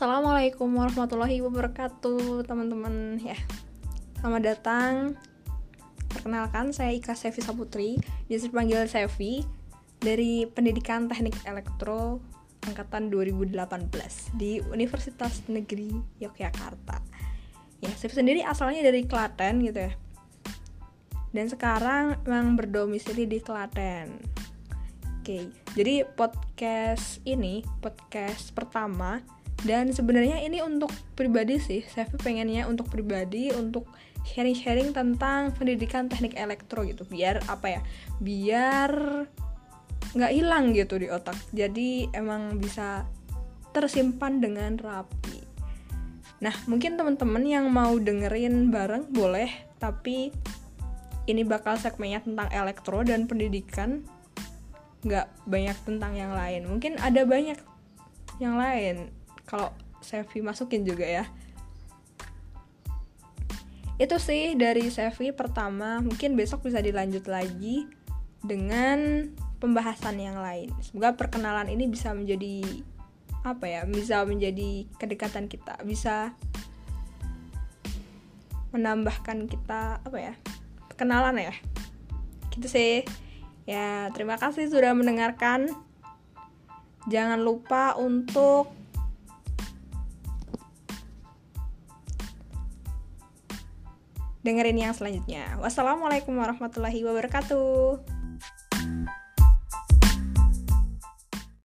Assalamualaikum warahmatullahi wabarakatuh teman-teman. Ya Selamat datang. Perkenalkan saya Ika Sevi Saputri. Biasa dipanggil Sevi Dari Pendidikan Teknik Elektro Angkatan 2018 Di Universitas Negeri Yogyakarta. Ya Sevi sendiri asalnya dari Klaten gitu ya. Dan sekarang memang berdomisili di Klaten. Oke, jadi podcast ini podcast pertama dan sebenarnya ini untuk pribadi sih. Saya pengennya untuk pribadi untuk sharing-sharing tentang pendidikan teknik elektro gitu. Biar apa ya? Biar nggak hilang gitu di otak. Jadi emang bisa tersimpan dengan rapi. Nah mungkin teman-teman yang mau dengerin bareng boleh. Tapi ini bakal segmennya tentang elektro dan pendidikan. Nggak banyak tentang yang lain. Mungkin ada banyak yang lain kalau Sevi masukin juga ya. Itu sih dari Sevi pertama. Mungkin besok bisa dilanjut lagi dengan pembahasan yang lain. Semoga perkenalan ini bisa menjadi apa ya bisa menjadi kedekatan kita bisa menambahkan kita apa ya kenalan ya. Gitu sih. Ya terima kasih sudah mendengarkan. Jangan lupa untuk dengerin yang selanjutnya. Wassalamualaikum warahmatullahi wabarakatuh.